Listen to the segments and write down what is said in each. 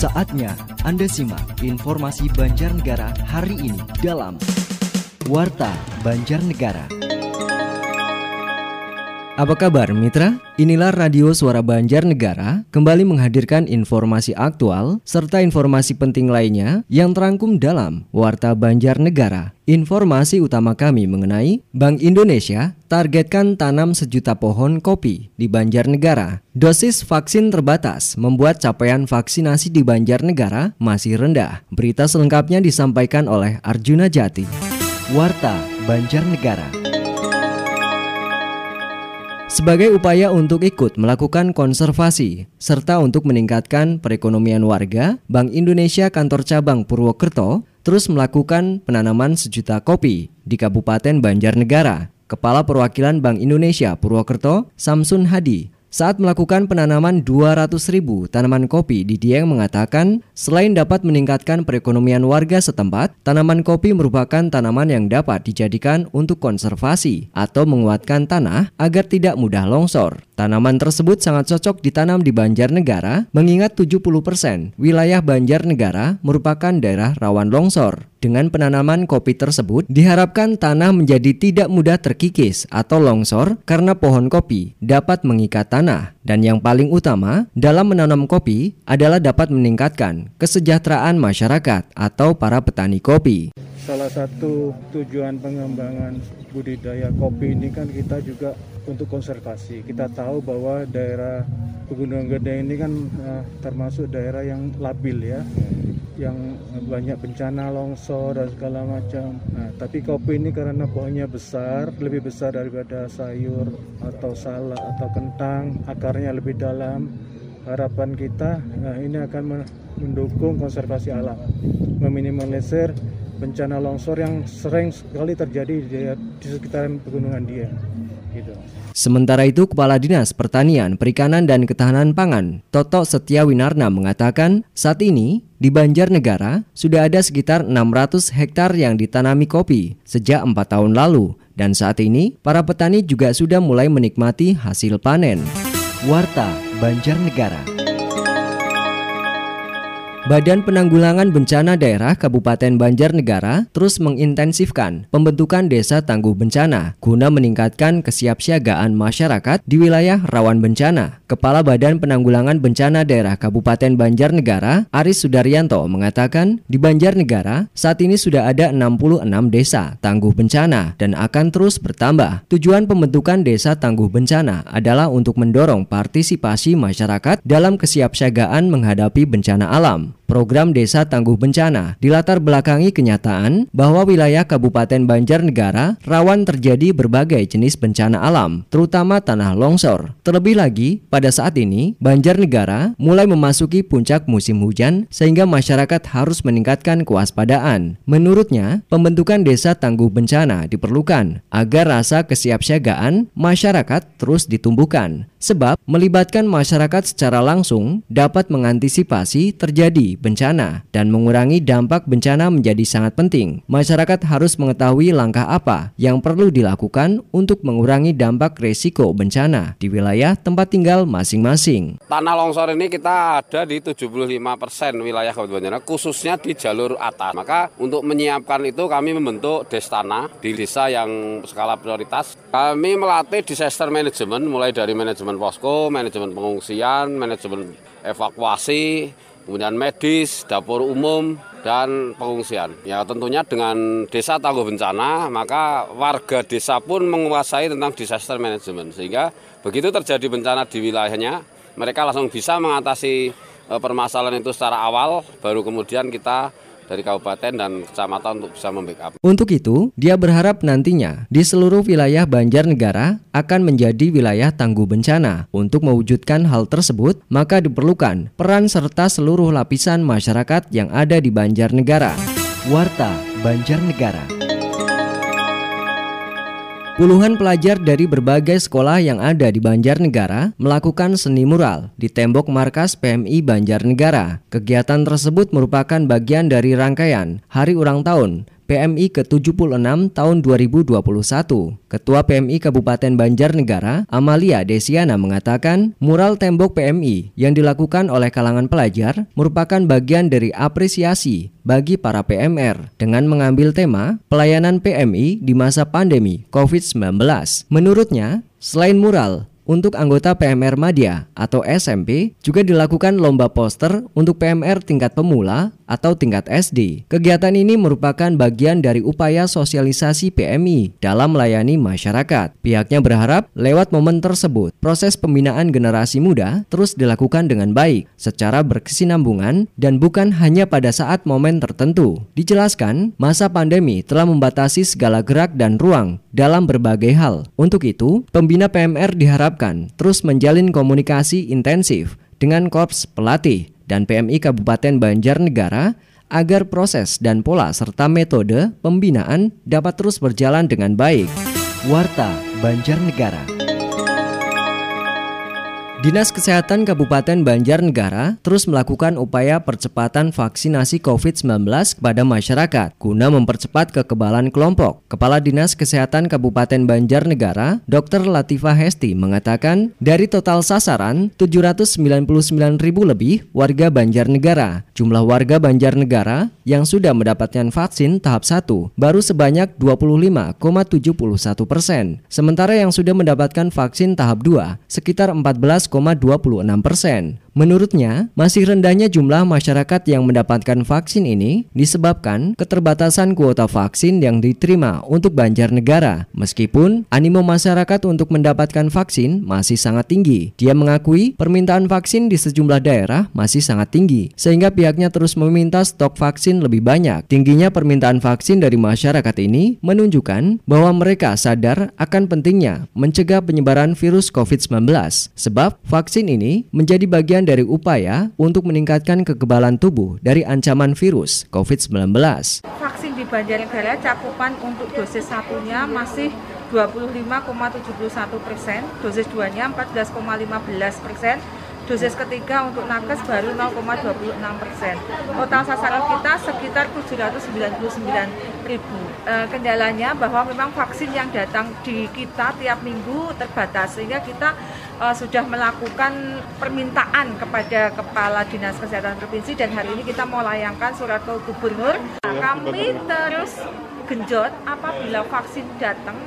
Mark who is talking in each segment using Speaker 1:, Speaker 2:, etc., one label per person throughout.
Speaker 1: Saatnya Anda simak informasi Banjarnegara hari ini dalam Warta Banjarnegara. Apa kabar mitra? Inilah Radio Suara Banjarnegara kembali menghadirkan informasi aktual serta informasi penting lainnya yang terangkum dalam Warta Banjarnegara. Informasi utama kami mengenai Bank Indonesia targetkan tanam sejuta pohon kopi di Banjarnegara. Dosis vaksin terbatas membuat capaian vaksinasi di Banjarnegara masih rendah. Berita selengkapnya disampaikan oleh Arjuna Jati. Warta Banjarnegara. Sebagai upaya untuk ikut melakukan konservasi serta untuk meningkatkan perekonomian warga, Bank Indonesia Kantor Cabang Purwokerto terus melakukan penanaman sejuta kopi di Kabupaten Banjarnegara. Kepala Perwakilan Bank Indonesia Purwokerto, Samsun Hadi, saat melakukan penanaman 200 ribu tanaman kopi, Didieng mengatakan selain dapat meningkatkan perekonomian warga setempat, tanaman kopi merupakan tanaman yang dapat dijadikan untuk konservasi atau menguatkan tanah agar tidak mudah longsor. Tanaman tersebut sangat cocok ditanam di Banjarnegara mengingat 70% wilayah Banjarnegara merupakan daerah rawan longsor. Dengan penanaman kopi tersebut, diharapkan tanah menjadi tidak mudah terkikis atau longsor karena pohon kopi dapat mengikat tanah. Dan yang paling utama dalam menanam kopi adalah dapat meningkatkan kesejahteraan masyarakat atau para petani kopi.
Speaker 2: Salah satu tujuan pengembangan budidaya kopi ini kan kita juga untuk konservasi. Kita tahu bahwa daerah Pegunungan Gede ini kan uh, termasuk daerah yang labil ya yang banyak bencana longsor dan segala macam. Nah, tapi kopi ini karena pohonnya besar, lebih besar daripada sayur atau salak atau kentang, akarnya lebih dalam. Harapan kita nah ini akan mendukung konservasi alam, meminimalisir bencana longsor yang sering sekali terjadi di, di sekitaran pegunungan dia. Gitu.
Speaker 1: Sementara itu, Kepala Dinas Pertanian, Perikanan, dan Ketahanan Pangan, Toto Setiawinarna mengatakan, saat ini di Banjarnegara sudah ada sekitar 600 hektar yang ditanami kopi sejak empat tahun lalu, dan saat ini para petani juga sudah mulai menikmati hasil panen. Warta Banjarnegara. Badan Penanggulangan Bencana Daerah Kabupaten Banjarnegara terus mengintensifkan pembentukan desa tangguh bencana guna meningkatkan kesiapsiagaan masyarakat di wilayah rawan bencana. Kepala Badan Penanggulangan Bencana Daerah Kabupaten Banjarnegara, Aris Sudaryanto mengatakan, di Banjarnegara saat ini sudah ada 66 desa tangguh bencana dan akan terus bertambah. Tujuan pembentukan desa tangguh bencana adalah untuk mendorong partisipasi masyarakat dalam kesiapsiagaan menghadapi bencana alam. Program Desa Tangguh Bencana dilatar belakangi kenyataan bahwa wilayah Kabupaten Banjarnegara rawan terjadi berbagai jenis bencana alam, terutama tanah longsor. Terlebih lagi, pada saat ini Banjarnegara mulai memasuki puncak musim hujan sehingga masyarakat harus meningkatkan kewaspadaan. Menurutnya, pembentukan Desa Tangguh Bencana diperlukan agar rasa kesiapsiagaan masyarakat terus ditumbuhkan. Sebab melibatkan masyarakat secara langsung dapat mengantisipasi terjadi bencana dan mengurangi dampak bencana menjadi sangat penting. Masyarakat harus mengetahui langkah apa yang perlu dilakukan untuk mengurangi dampak resiko bencana di wilayah tempat tinggal masing-masing.
Speaker 3: Tanah longsor ini kita ada di 75% wilayah Kabupaten Banjarnegara khususnya di jalur atas. Maka untuk menyiapkan itu kami membentuk destana di desa yang skala prioritas. Kami melatih disaster management mulai dari manajemen manajemen posko, manajemen pengungsian, manajemen evakuasi, kemudian medis, dapur umum, dan pengungsian. Ya tentunya dengan desa tangguh bencana, maka warga desa pun menguasai tentang disaster management. Sehingga begitu terjadi bencana di wilayahnya, mereka langsung bisa mengatasi eh, permasalahan itu secara awal, baru kemudian kita dari kabupaten dan kecamatan untuk bisa membackup.
Speaker 1: Untuk itu, dia berharap nantinya di seluruh wilayah Banjarnegara akan menjadi wilayah tangguh bencana. Untuk mewujudkan hal tersebut, maka diperlukan peran serta seluruh lapisan masyarakat yang ada di Banjarnegara. Warta Banjarnegara. Puluhan pelajar dari berbagai sekolah yang ada di Banjarnegara melakukan seni mural di tembok markas PMI Banjarnegara. Kegiatan tersebut merupakan bagian dari rangkaian Hari Ulang Tahun PMI ke-76 tahun 2021. Ketua PMI Kabupaten Banjarnegara, Amalia Desiana mengatakan, mural tembok PMI yang dilakukan oleh kalangan pelajar merupakan bagian dari apresiasi bagi para PMR dengan mengambil tema pelayanan PMI di masa pandemi COVID-19. Menurutnya, selain mural, untuk anggota PMR Madya atau SMP juga dilakukan lomba poster untuk PMR tingkat pemula atau tingkat SD. Kegiatan ini merupakan bagian dari upaya sosialisasi PMI dalam melayani masyarakat. Pihaknya berharap lewat momen tersebut, proses pembinaan generasi muda terus dilakukan dengan baik, secara berkesinambungan dan bukan hanya pada saat momen tertentu. Dijelaskan, masa pandemi telah membatasi segala gerak dan ruang dalam berbagai hal. Untuk itu, pembina PMR diharapkan terus menjalin komunikasi intensif dengan korps pelatih dan PMI Kabupaten Banjarnegara agar proses dan pola serta metode pembinaan dapat terus berjalan dengan baik. Warta Banjarnegara. Dinas Kesehatan Kabupaten Banjarnegara terus melakukan upaya percepatan vaksinasi COVID-19 kepada masyarakat guna mempercepat kekebalan kelompok. Kepala Dinas Kesehatan Kabupaten Banjarnegara, Dr. Latifah Hesti mengatakan, dari total sasaran 799 ribu lebih warga Banjarnegara, jumlah warga Banjarnegara yang sudah mendapatkan vaksin tahap 1 baru sebanyak 25,71 persen, sementara yang sudah mendapatkan vaksin tahap 2 sekitar 14 persen. Menurutnya, masih rendahnya jumlah masyarakat yang mendapatkan vaksin ini disebabkan keterbatasan kuota vaksin yang diterima untuk Banjarnegara. Meskipun animo masyarakat untuk mendapatkan vaksin masih sangat tinggi, dia mengakui permintaan vaksin di sejumlah daerah masih sangat tinggi, sehingga pihaknya terus meminta stok vaksin lebih banyak. Tingginya permintaan vaksin dari masyarakat ini menunjukkan bahwa mereka sadar akan pentingnya mencegah penyebaran virus COVID-19, sebab vaksin ini menjadi bagian bagian dari upaya untuk meningkatkan kekebalan tubuh dari ancaman virus COVID-19.
Speaker 4: Vaksin di Banjarnegara cakupan untuk dosis satunya masih 25,71 persen, dosis duanya 14,15 persen, dosis ketiga untuk nakes baru 0,26 persen. Total sasaran kita sekitar 799 ribu. E, kendalanya bahwa memang vaksin yang datang di kita tiap minggu terbatas sehingga kita e, sudah melakukan permintaan kepada Kepala Dinas Kesehatan Provinsi dan hari ini kita mau layangkan surat ke Gubernur. Nah, kami terus genjot apabila vaksin datang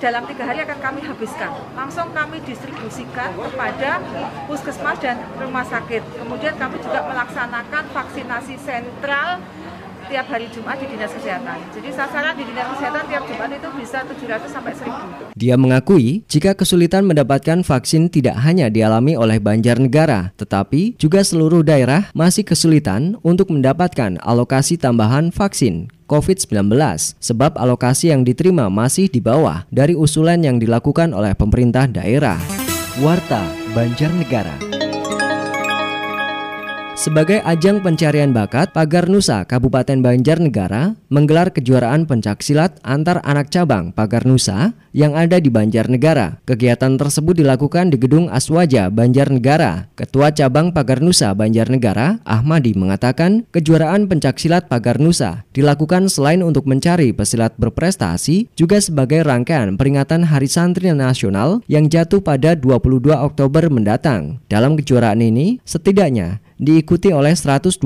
Speaker 4: dalam tiga hari akan kami habiskan. Langsung kami distribusikan kepada puskesmas dan rumah sakit. Kemudian kami juga melaksanakan vaksinasi sentral tiap hari Jumat di Dinas Kesehatan. Jadi sasaran di Dinas Kesehatan tiap Jumat itu bisa 700 sampai 1000.
Speaker 1: Dia mengakui jika kesulitan mendapatkan vaksin tidak hanya dialami oleh Banjarnegara, tetapi juga seluruh daerah masih kesulitan untuk mendapatkan alokasi tambahan vaksin COVID-19 sebab alokasi yang diterima masih di bawah dari usulan yang dilakukan oleh pemerintah daerah. Warta Banjarnegara sebagai ajang pencarian bakat, Pagar Nusa Kabupaten Banjarnegara menggelar kejuaraan pencaksilat antar anak cabang Pagar Nusa yang ada di Banjarnegara. Kegiatan tersebut dilakukan di Gedung Aswaja Banjarnegara. Ketua Cabang Pagar Nusa Banjarnegara, Ahmadi mengatakan, kejuaraan pencaksilat Pagar Nusa dilakukan selain untuk mencari pesilat berprestasi, juga sebagai rangkaian peringatan Hari Santri Nasional yang jatuh pada 22 Oktober mendatang. Dalam kejuaraan ini, setidaknya diikuti oleh 122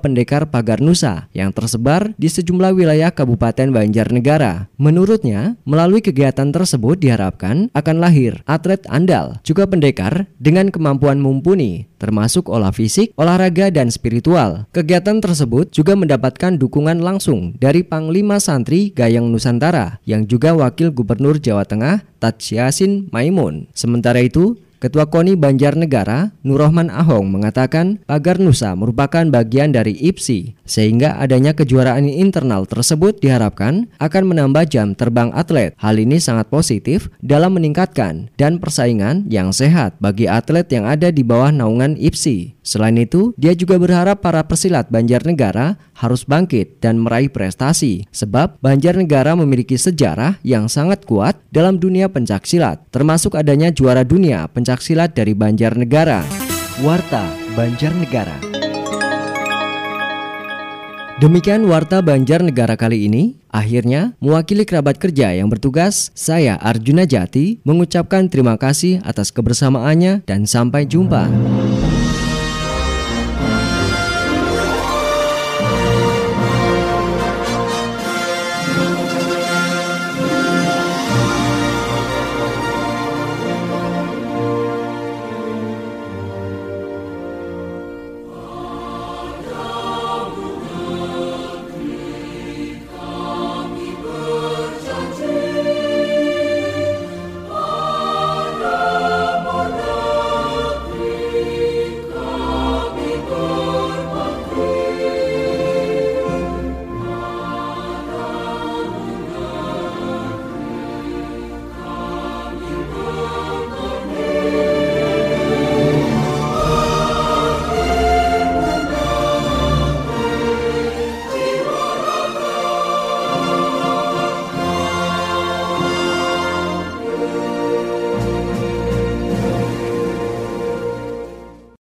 Speaker 1: pendekar pagar Nusa yang tersebar di sejumlah wilayah Kabupaten Banjarnegara. Menurutnya, melalui kegiatan tersebut diharapkan akan lahir atlet andal, juga pendekar dengan kemampuan mumpuni, termasuk olah fisik, olahraga, dan spiritual. Kegiatan tersebut juga mendapatkan dukungan langsung dari Panglima Santri Gayang Nusantara yang juga Wakil Gubernur Jawa Tengah Tatsyasin Maimun. Sementara itu, Ketua KONI Banjarnegara, Nurrohman Ahong mengatakan pagar Nusa merupakan bagian dari IPSI, sehingga adanya kejuaraan internal tersebut diharapkan akan menambah jam terbang atlet. Hal ini sangat positif dalam meningkatkan dan persaingan yang sehat bagi atlet yang ada di bawah naungan IPSI. Selain itu, dia juga berharap para pesilat Banjarnegara harus bangkit dan meraih prestasi, sebab Banjarnegara memiliki sejarah yang sangat kuat dalam dunia pencaksilat, termasuk adanya juara dunia pencaksilat dari Banjarnegara. Warta Banjarnegara. Demikian Warta Banjar Negara kali ini. Akhirnya, mewakili kerabat kerja yang bertugas, saya Arjuna Jati mengucapkan terima kasih atas kebersamaannya dan sampai jumpa.